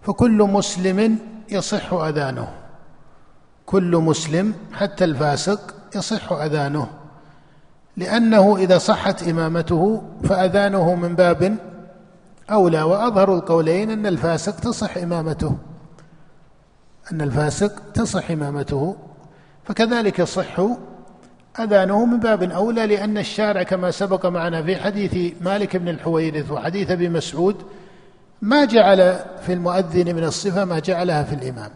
فكل مسلم يصح أذانه. كل مسلم حتى الفاسق يصح أذانه لأنه إذا صحت إمامته فأذانه من باب أولى وأظهر القولين أن الفاسق تصح إمامته أن الفاسق تصح إمامته فكذلك يصح أذانه من باب أولى لأن الشارع كما سبق معنا في حديث مالك بن الحويرث وحديث أبي مسعود ما جعل في المؤذن من الصفة ما جعلها في الإمام.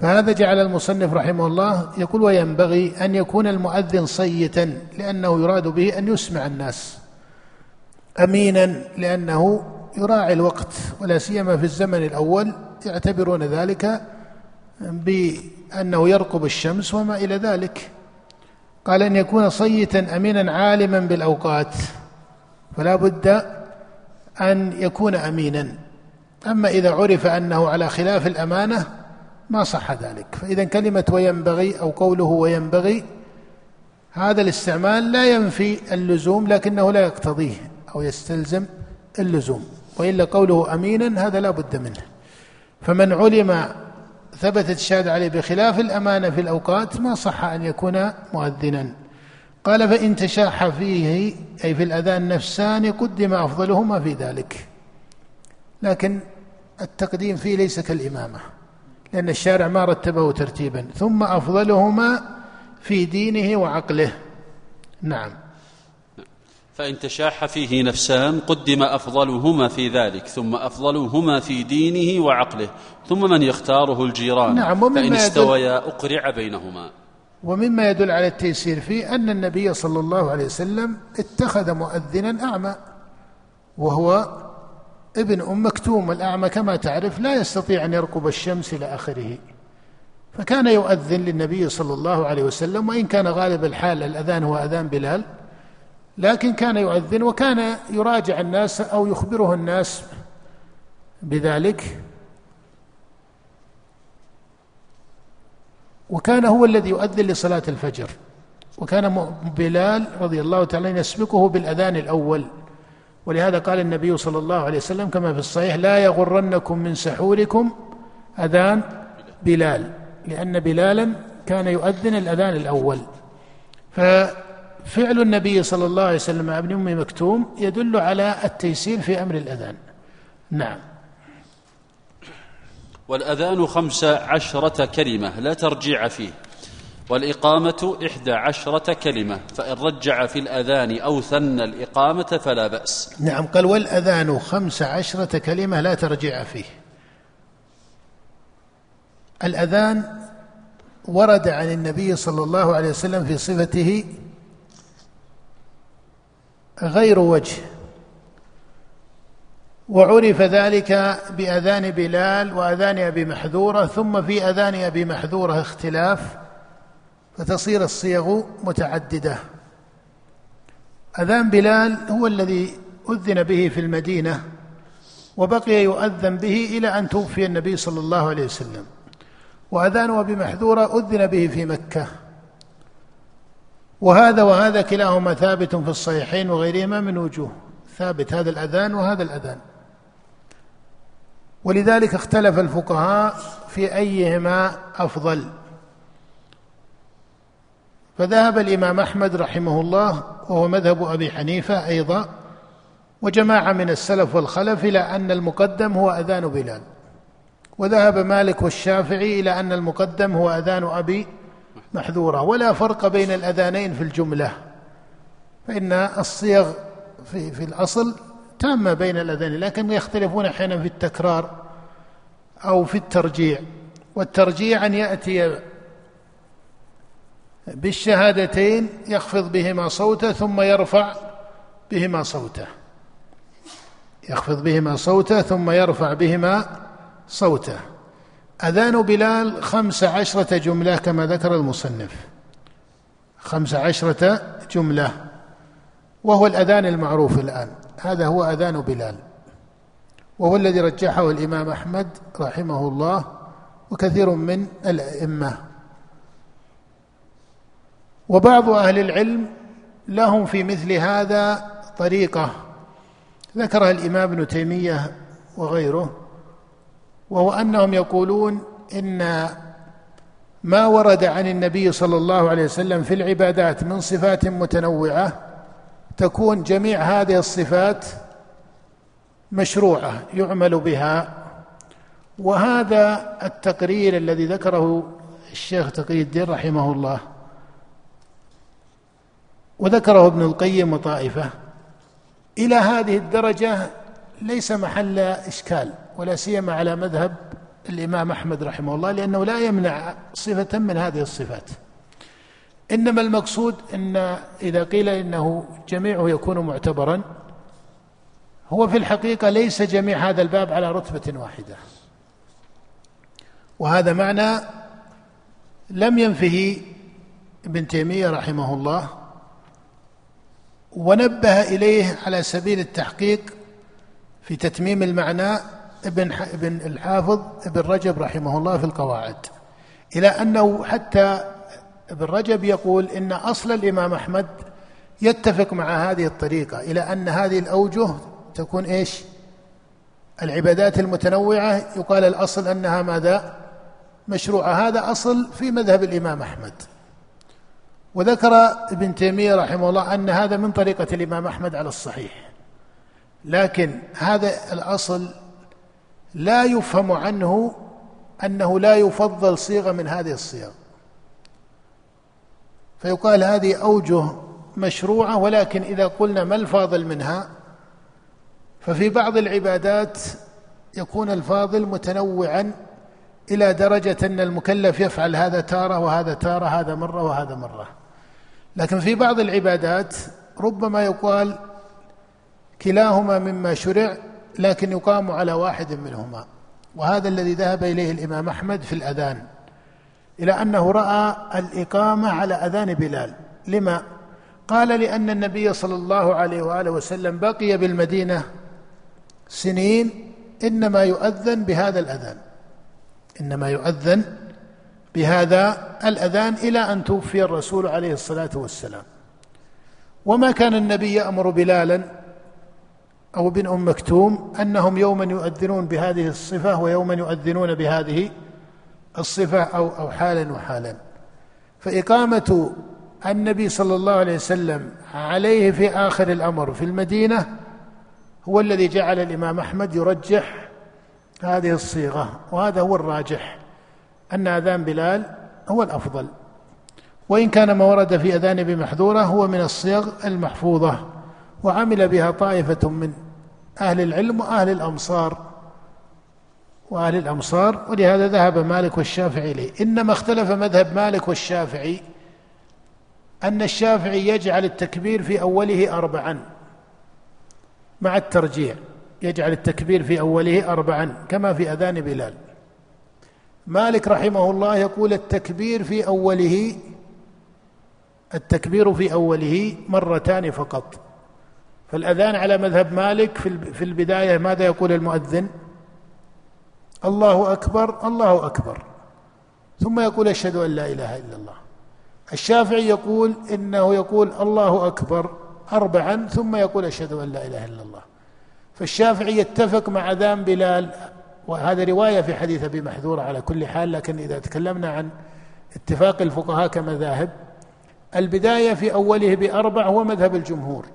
فهذا جعل المصنف رحمه الله يقول وينبغي أن يكون المؤذن صيتا لأنه يراد به أن يسمع الناس أمينا لأنه يراعي الوقت ولا سيما في الزمن الأول يعتبرون ذلك بأنه يرقب الشمس وما إلى ذلك. قال أن يكون صيتا أمينا عالما بالأوقات فلا بد أن يكون أمينا. أما إذا عرف أنه على خلاف الأمانة ما صح ذلك. فإذا كلمة وينبغي أو قوله وينبغي هذا الاستعمال لا ينفي اللزوم لكنه لا يقتضيه أو يستلزم اللزوم. وإلا قوله أمينا هذا لا بد منه. فمن علم ثبتت الشهادة عليه بخلاف الأمانة في الأوقات ما صح أن يكون مؤذنا. قال فإن تشاح فيه أي في الأذان نفسان قدم أفضلهما في ذلك. لكن التقديم فيه ليس كالإمامة. لأن الشارع ما رتبه ترتيبا ثم أفضلهما في دينه وعقله. نعم. فإن تشاح فيه نفسان قدم أفضلهما في ذلك ثم أفضلهما في دينه وعقله ثم من يختاره الجيران نعم فإن استويا أقرع بينهما. ومما يدل على التيسير فيه أن النبي صلى الله عليه وسلم اتخذ مؤذنا أعمى وهو ابن أم مكتوم الأعمى كما تعرف لا يستطيع أن يرقب الشمس إلى آخره. فكان يؤذن للنبي صلى الله عليه وسلم وإن كان غالب الحال الأذان هو أذان بلال لكن كان يؤذن وكان يراجع الناس أو يخبره الناس بذلك. وكان هو الذي يؤذن لصلاة الفجر. وكان بلال رضي الله تعالى يسبقه بالأذان الأول. ولهذا قال النبي صلى الله عليه وسلم كما في الصحيح لا يغرنكم من سحوركم أذان بلال لأن بلالا كان يؤذن الأذان الأول. ف فعل النبي صلى الله عليه وسلم مع ابن أم مكتوم يدل على التيسير في أمر الأذان. نعم. والأذان خمس عشرة كلمة لا ترجيع فيه. والإقامة إحدى عشرة كلمة فإن رجع في الأذان أو ثنى الإقامة فلا بأس. نعم قال والأذان خمس عشرة كلمة لا ترجع فيه. الأذان ورد عن النبي صلى الله عليه وسلم في صفته غير وجه وعرف ذلك بأذان بلال وأذان أبي محذورة ثم في أذان أبي محذورة اختلاف فتصير الصيغ متعددة. أذان بلال هو الذي أذن به في المدينة وبقي يؤذن به إلى أن توفي النبي صلى الله عليه وسلم. وأذانه بمحذورة أذن به في مكة. وهذا وهذا كلاهما ثابت في الصحيحين وغيرهما من وجوه. ثابت هذا الأذان وهذا الأذان. ولذلك اختلف الفقهاء في أيهما أفضل. فذهب الإمام أحمد رحمه الله وهو مذهب أبي حنيفة أيضا وجماعة من السلف والخلف إلى أن المقدم هو أذان بلال. وذهب مالك والشافعي إلى أن المقدم هو أذان أبي محذورة. ولا فرق بين الأذانين في الجملة فإن الصيغ في, في الأصل تامة بين الأذانين لكن يختلفون أحيانا في التكرار أو في الترجيع. والترجيع أن يأتي بالشهادتين يخفض بهما صوته ثم يرفع بهما صوته. يخفض بهما صوته ثم يرفع بهما صوته. أذان بلال خمس عشرة جملة كما ذكر المصنف. خمس عشرة جملة. وهو الأذان المعروف الآن. هذا هو أذان بلال. وهو الذي رجحه الإمام أحمد رحمه الله وكثير من الأئمة. وبعض أهل العلم لهم في مثل هذا طريقة. ذكرها الإمام ابن تيمية وغيره وهو أنهم يقولون إن ما ورد عن النبي صلى الله عليه وسلم في العبادات من صفات متنوعة تكون جميع هذه الصفات مشروعة يعمل بها. وهذا التقرير الذي ذكره الشيخ تقي الدين رحمه الله. وذكره ابن القيم وطائفة إلى هذه الدرجة ليس محل إشكال ولا سيما على مذهب الإمام أحمد رحمه الله لأنه لا يمنع صفة من هذه الصفات. إنما المقصود أن إذا قيل إنه جميعه يكون معتبرا هو في الحقيقة ليس جميع هذا الباب على رتبة واحدة. وهذا معنى لم ينفه ابن تيمية رحمه الله ونبه إليه على سبيل التحقيق في تتميم المعنى ابن ابن الحافظ ابن رجب رحمه الله في القواعد. إلى أنه حتى ابن رجب يقول إن أصل الإمام أحمد يتفق مع هذه الطريقة إلى أن هذه الأوجه تكون إيش؟ العبادات المتنوعة. يقال الأصل أنها ماذا؟ مشروعة هذا أصل في مذهب الإمام أحمد. وذكر ابن تيمية رحمه الله أن هذا من طريقة الإمام أحمد على الصحيح. لكن هذا الأصل لا يفهم عنه أنه لا يفضل صيغة من هذه الصيغ. فيقال هذه أوجه مشروعة ولكن إذا قلنا ما الفاضل منها ففي بعض العبادات يكون الفاضل متنوعا إلى درجة أن المكلف يفعل هذا تارة وهذا تارة هذا مرة وهذا مرة. لكن في بعض العبادات ربما يقال كلاهما مما شرع لكن يقام على واحد منهما. وهذا الذي ذهب إليه الإمام أحمد في الأذان إلى أنه رأى الإقامة على أذان بلال. لما؟ قال لأن النبي صلى الله عليه وآله وسلم بقي بالمدينة سنين إنما يؤذن بهذا الأذان. إنما يؤذن بهذا الأذان إلى أن توفي الرسول عليه الصلاة والسلام. وما كان النبي يأمر بلالا أو ابن أم مكتوم أنهم يوما يؤذنون بهذه الصفة ويوما يؤذنون بهذه الصفة أو أو حالا وحالا. فإقامة النبي صلى الله عليه وسلم عليه في آخر الأمر في المدينة هو الذي جعل الإمام أحمد يرجح هذه الصيغة وهذا هو الراجح. أن أذان بلال هو الأفضل. وإن كان ما ورد في أذان بمحذورة هو من الصيغ المحفوظة وعمل بها طائفة من أهل العلم وأهل الأمصار. وأهل الأمصار ولهذا ذهب مالك والشافعي إليه. إنما اختلف مذهب مالك والشافعي أن الشافعي يجعل التكبير في أوله أربعا مع الترجيع. يجعل التكبير في أوله أربعا كما في أذان بلال. مالك رحمه الله يقول التكبير في أوله التكبير في أوله مرتان فقط. فالأذان على مذهب مالك في البداية ماذا يقول المؤذن؟ الله أكبر الله أكبر. ثم يقول أشهد أن لا إله إلا الله. الشافعي يقول إنه يقول الله أكبر أربعا ثم يقول أشهد أن لا إله إلا الله. فالشافعي يتفق مع أذان بلال وهذا رواية في حديث أبي محذور على كل حال لكن إذا تكلمنا عن اتفاق الفقهاء كمذاهب البداية في أوله بأربع هو مذهب الجمهور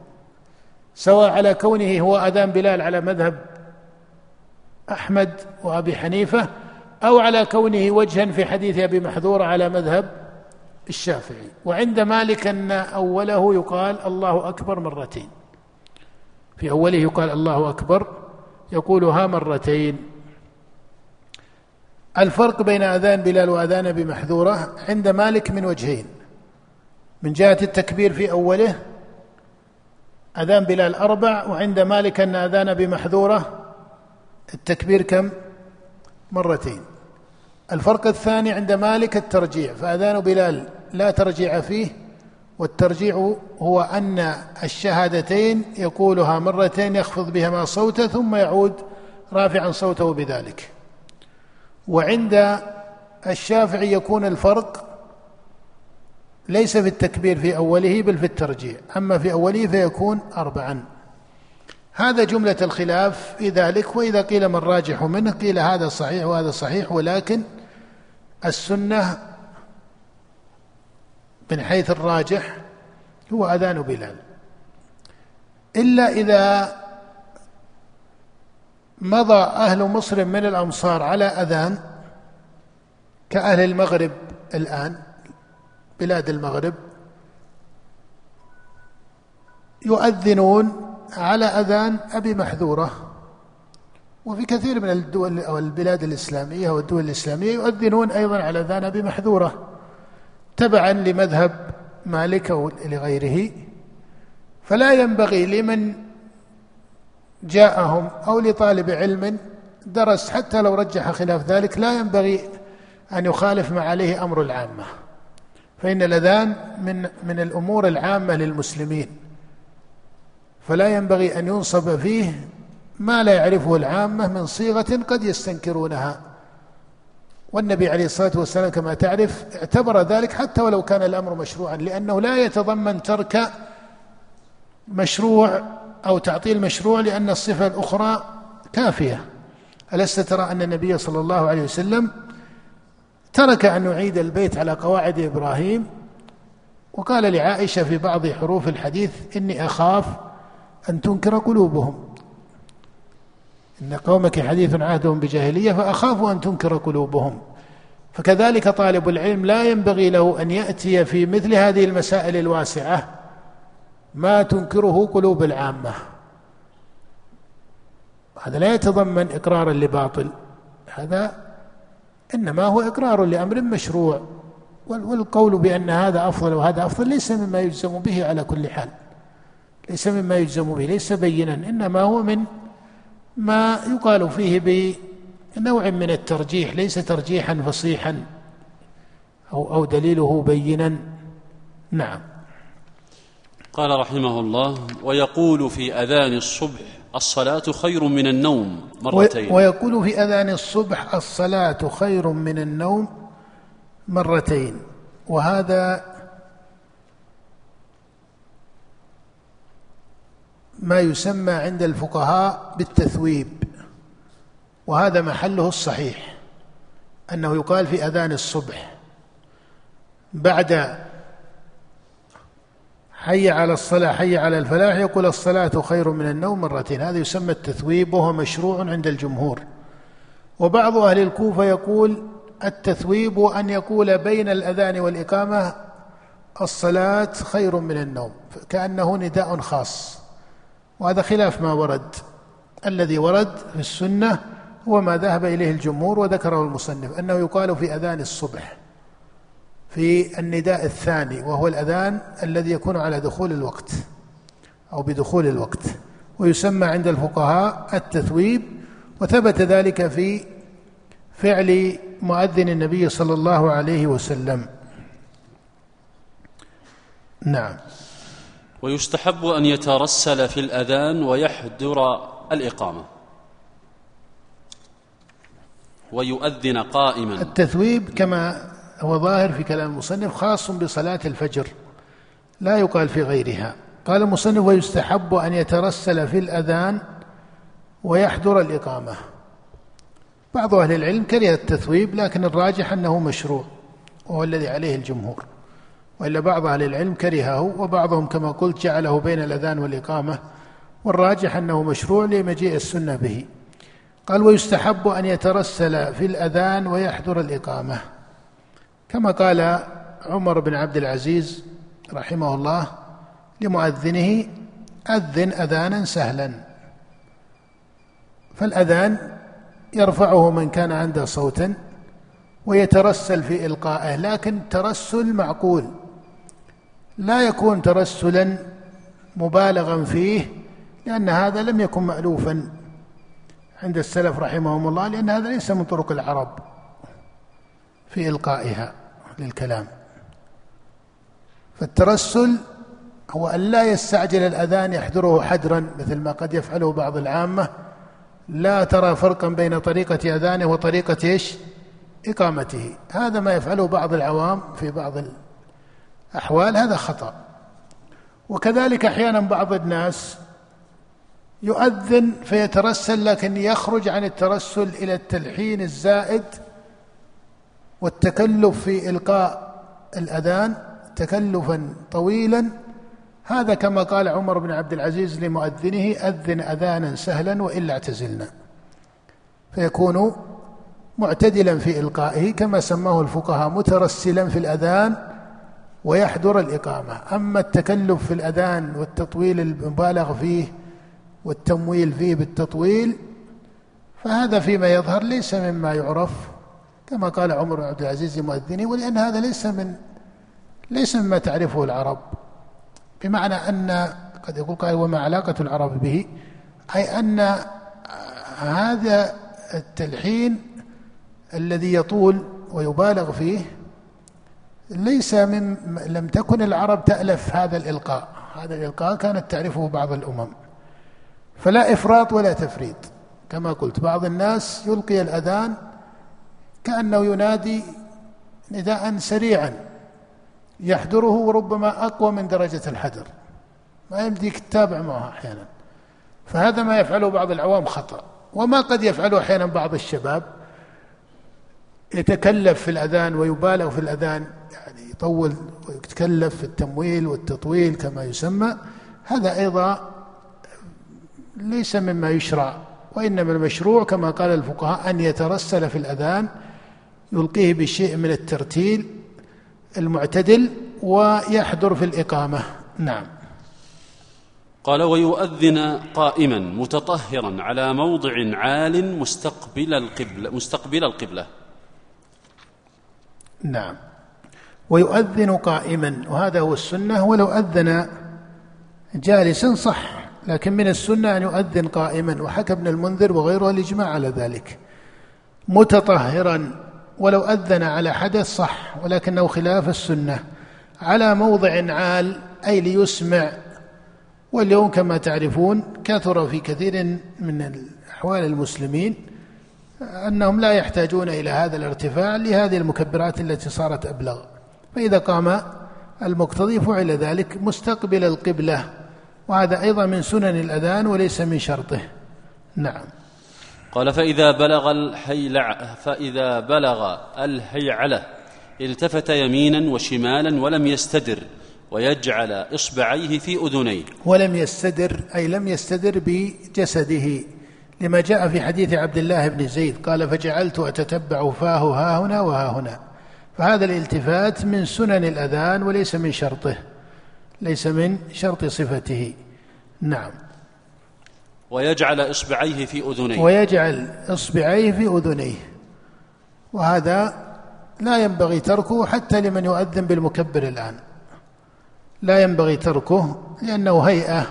سواء على كونه هو أذان بلال على مذهب أحمد وأبي حنيفة أو على كونه وجها في حديث أبي محذور على مذهب الشافعي. وعند مالك أن أوله يقال الله أكبر مرتين. في أوله يقال الله أكبر يقولها مرتين. الفرق بين أذان بلال وأذان أبي محذورة عند مالك من وجهين. من جهة التكبير في أوله أذان بلال أربع وعند مالك أن أذان بمحذورة التكبير كم؟ مرتين. الفرق الثاني عند مالك الترجيع فأذان بلال لا ترجيع فيه والترجيع هو أن الشهادتين يقولها مرتين يخفض بهما صوته ثم يعود رافعا صوته بذلك. وعند الشافعي يكون الفرق ليس في التكبير في أوله بل في الترجيع أما في أوله فيكون أربعا. هذا جملة الخلاف في ذلك وإذا قيل ما الراجح منه قيل هذا صحيح وهذا صحيح ولكن السنة من حيث الراجح هو أذان بلال. إلا إذا مضى أهل مصر من الأمصار على أذان كأهل المغرب الآن بلاد المغرب يؤذنون على أذان أبي محذورة. وفي كثير من الدول أو البلاد الإسلامية والدول الإسلامية يؤذنون أيضا على أذان أبي محذورة تبعا لمذهب مالك أو لغيره. فلا ينبغي لمن جاءهم أو لطالب علم درس حتى لو رجح خلاف ذلك لا ينبغي أن يخالف ما عليه أمر العامة. فإن الأذان من من الأمور العامة للمسلمين. فلا ينبغي أن ينصب فيه ما لا يعرفه العامة من صيغة قد يستنكرونها. والنبي عليه الصلاة والسلام كما تعرف اعتبر ذلك حتى ولو كان الأمر مشروعا لأنه لا يتضمن ترك مشروع أو تعطيل مشروع لأن الصفة الأخرى كافية. ألست ترى أن النبي صلى الله عليه وسلم ترك أن يعيد البيت على قواعد إبراهيم؟ وقال لعائشة في بعض حروف الحديث إني أخاف أن تنكر قلوبهم. إن قومك حديث عهدهم بجاهلية فأخاف أن تنكر قلوبهم. فكذلك طالب العلم لا ينبغي له أن يأتي في مثل هذه المسائل الواسعة. ما تنكره قلوب العامة. هذا لا يتضمن إقرارا لباطل هذا إنما هو إقرار لأمر مشروع. والقول بأن هذا أفضل وهذا أفضل ليس مما يجزم به على كل حال. ليس مما يجزم به ليس بينا. إنما هو من ما يقال فيه بنوع من الترجيح ليس ترجيحا فصيحا أو أو دليله بينا. نعم. قال رحمه الله ويقول في أذان الصبح الصلاة خير من النوم مرتين. ويقول في أذان الصبح الصلاة خير من النوم مرتين. وهذا ما يسمى عند الفقهاء بالتثويب وهذا محله الصحيح أنه يقال في أذان الصبح بعد حي على الصلاة حي على الفلاح يقول الصلاة خير من النوم مرتين. هذا يسمى التثويب وهو مشروع عند الجمهور. وبعض أهل الكوفة يقول التثويب أن يقول بين الأذان والإقامة الصلاة خير من النوم كأنه نداء خاص. وهذا خلاف ما ورد. الذي ورد في السنة هو ما ذهب إليه الجمهور وذكره المصنف أنه يقال في أذان الصبح. في النداء الثاني وهو الأذان الذي يكون على دخول الوقت أو بدخول الوقت ويسمى عند الفقهاء التثويب وثبت ذلك في فعل مؤذن النبي صلى الله عليه وسلم. نعم. ويستحب أن يترسل في الأذان ويحضر الإقامة. ويؤذن قائما. التثويب كما هو ظاهر في كلام المصنف خاص بصلاة الفجر لا يقال في غيرها. قال المصنف ويستحب أن يترسل في الأذان ويحضر الإقامة. بعض أهل العلم كره التثويب لكن الراجح أنه مشروع وهو الذي عليه الجمهور. وإلا بعض أهل العلم كرهه وبعضهم كما قلت جعله بين الأذان والإقامة والراجح أنه مشروع لمجيء السنة به. قال ويستحب أن يترسل في الأذان ويحضر الإقامة. كما قال عمر بن عبد العزيز رحمه الله لمؤذنه أذن أذانا سهلا. فالأذان يرفعه من كان عنده صوتا ويترسل في إلقائه لكن ترسل معقول لا يكون ترسلا مبالغا فيه لأن هذا لم يكن مألوفا عند السلف رحمهم الله لأن هذا ليس من طرق العرب في إلقائها. للكلام. فالترسل هو أن لا يستعجل الأذان يحضره حدرا مثل ما قد يفعله بعض العامة. لا ترى فرقا بين طريقة أذانه وطريقة إيش؟ إقامته. هذا ما يفعله بعض العوام في بعض الأحوال هذا خطأ. وكذلك أحيانا بعض الناس يؤذن فيترسل لكن يخرج عن الترسل إلى التلحين الزائد والتكلف في إلقاء الأذان تكلفا طويلا. هذا كما قال عمر بن عبد العزيز لمؤذنه أذن أذانا سهلا وإلا اعتزلنا. فيكون معتدلا في إلقائه كما سماه الفقهاء مترسلا في الأذان ويحضر الإقامة. أما التكلف في الأذان والتطويل المبالغ فيه والتمويل فيه بالتطويل فهذا فيما يظهر ليس مما يعرف. كما قال عمر بن عبد العزيز لمؤذنه ولأن هذا ليس من ليس مما تعرفه العرب. بمعنى أن قد يقول قائل وما علاقة العرب به؟ أي أن هذا التلحين الذي يطول ويبالغ فيه ليس من لم تكن العرب تألف هذا الإلقاء. هذا الإلقاء كانت تعرفه بعض الأمم. فلا إفراط ولا تفريط. كما قلت بعض الناس يلقي الأذان كأنه ينادي نداء سريعا يحضره وربما أقوى من درجة الحذر ما يمديك تتابع معه أحيانا. فهذا ما يفعله بعض العوام خطأ. وما قد يفعله أحيانا بعض الشباب. يتكلف في الأذان ويبالغ في الأذان يعني يطول ويتكلف في التمويل والتطويل كما يسمى. هذا أيضا ليس مما يشرع وإنما المشروع كما قال الفقهاء أن يترسل في الأذان يلقيه بشيء من الترتيل المعتدل ويحضر في الإقامة. نعم. قال ويؤذن قائما متطهرا على موضع عال مستقبل القبلة مستقبل القبلة. نعم. ويؤذن قائما وهذا هو السنة ولو أذن جالسا صح لكن من السنة أن يؤذن قائما. وحكى ابن المنذر وغيره الإجماع على ذلك. متطهرا ولو أذن على حدث صح ولكنه خلاف السنة. على موضع عال أي ليسمع. واليوم كما تعرفون كثر في كثير من أحوال المسلمين أنهم لا يحتاجون إلى هذا الارتفاع لهذه المكبرات التي صارت أبلغ. فإذا قام المقتضي فعل ذلك مستقبل القبلة وهذا أيضا من سنن الأذان وليس من شرطه. نعم. قال فإذا بلغ الحيلع فإذا بلغ الهيعلة التفت يمينا وشمالا ولم يستدر ويجعل إصبعيه في أذنيه. ولم يستدر أي لم يستدر بجسده لما جاء في حديث عبد الله بن زيد قال فجعلت أتتبع فاه ها هنا وها هنا. فهذا الالتفات من سنن الأذان وليس من شرطه ليس من شرط صفته. نعم. ويجعل إصبعيه في أذنيه. ويجعل إصبعيه في أذنيه. وهذا لا ينبغي تركه حتى لمن يؤذن بالمكبر الآن. لا ينبغي تركه لأنه هيئة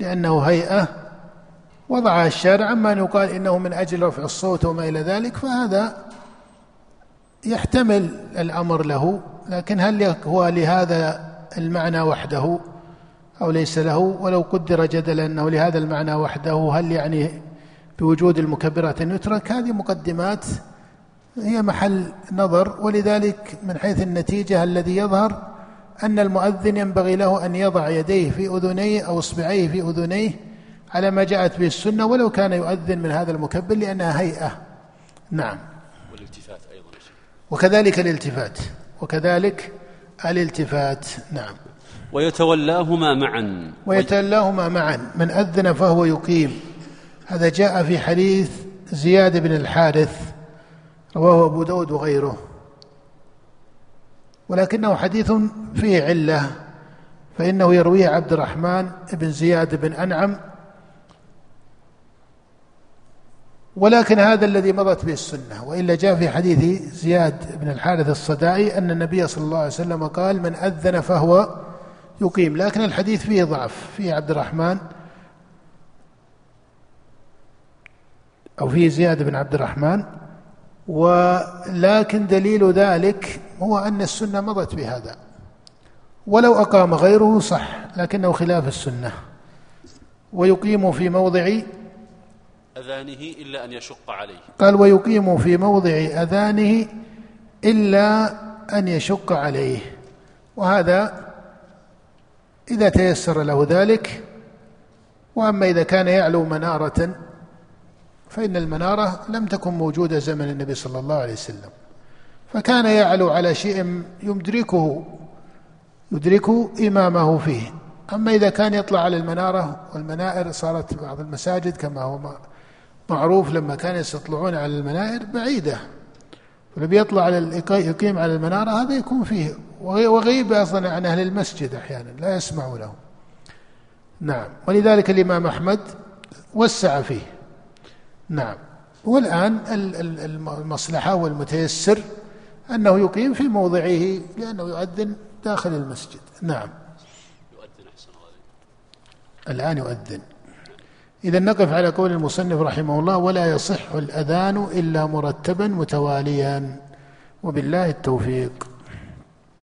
لأنه هيئة. وضعها الشارع أما أن يقال إنه من أجل رفع الصوت وما إلى ذلك فهذا يحتمل الأمر له. لكن هل هو لهذا المعنى وحده؟ أو ليس له ولو قدر جدلا أنه لهذا المعنى وحده هل يعني بوجود المكبرات أن يترك هذه مقدمات هي محل نظر ولذلك من حيث النتيجة الذي يظهر أن المؤذن ينبغي له أن يضع يديه في أذنيه أو إصبعيه في أذنيه على ما جاءت به السنة ولو كان يؤذن من هذا المكبر لأنها هيئة. نعم. والالتفات أيضا وكذلك الالتفات. وكذلك الالتفات. نعم. ويتولاهما معا. ويتولاهما معا. من أذن فهو يقيم. هذا جاء في حديث زياد بن الحارث رواه أبو داود وغيره. ولكنه حديث فيه علة فإنه يرويه عبد الرحمن بن زياد بن أنعم. ولكن هذا الذي مضت به السنة. وإلا جاء في حديث زياد بن الحارث الصدائي أن النبي صلى الله عليه وسلم قال من أذن فهو يقيم. لكن الحديث فيه ضعف فيه عبد الرحمن أو فيه زياد بن عبد الرحمن. ولكن دليل ذلك هو أن السنة مضت بهذا. ولو أقام غيره صح لكنه خلاف السنة. ويقيم في موضع أذانه إلا أن يشق عليه. قال ويقيم في موضع أذانه إلا أن يشق عليه. وهذا إذا تيسر له ذلك وأما إذا كان يعلو منارة فإن المنارة لم تكن موجودة زمن النبي صلى الله عليه وسلم. فكان يعلو على شيء يدركه يدرك إمامه فيه. أما إذا كان يطلع على المنارة والمنائر صارت بعض المساجد كما هو معروف لما كان يستطلعون على المنائر بعيدة. فلما يطلع على يقيم على المنارة هذا يكون فيه وغيب أصلا عن أهل المسجد أحيانا لا يسمع له. نعم. ولذلك الإمام أحمد وسع فيه. نعم. والآن المصلحة والمتيسر أنه يقيم في موضعه لأنه يؤذن داخل المسجد. نعم. يؤذن أحسن الآن يؤذن. إذا نقف على قول المصنف رحمه الله ولا يصح الأذان إلا مرتبا متواليا. وبالله التوفيق.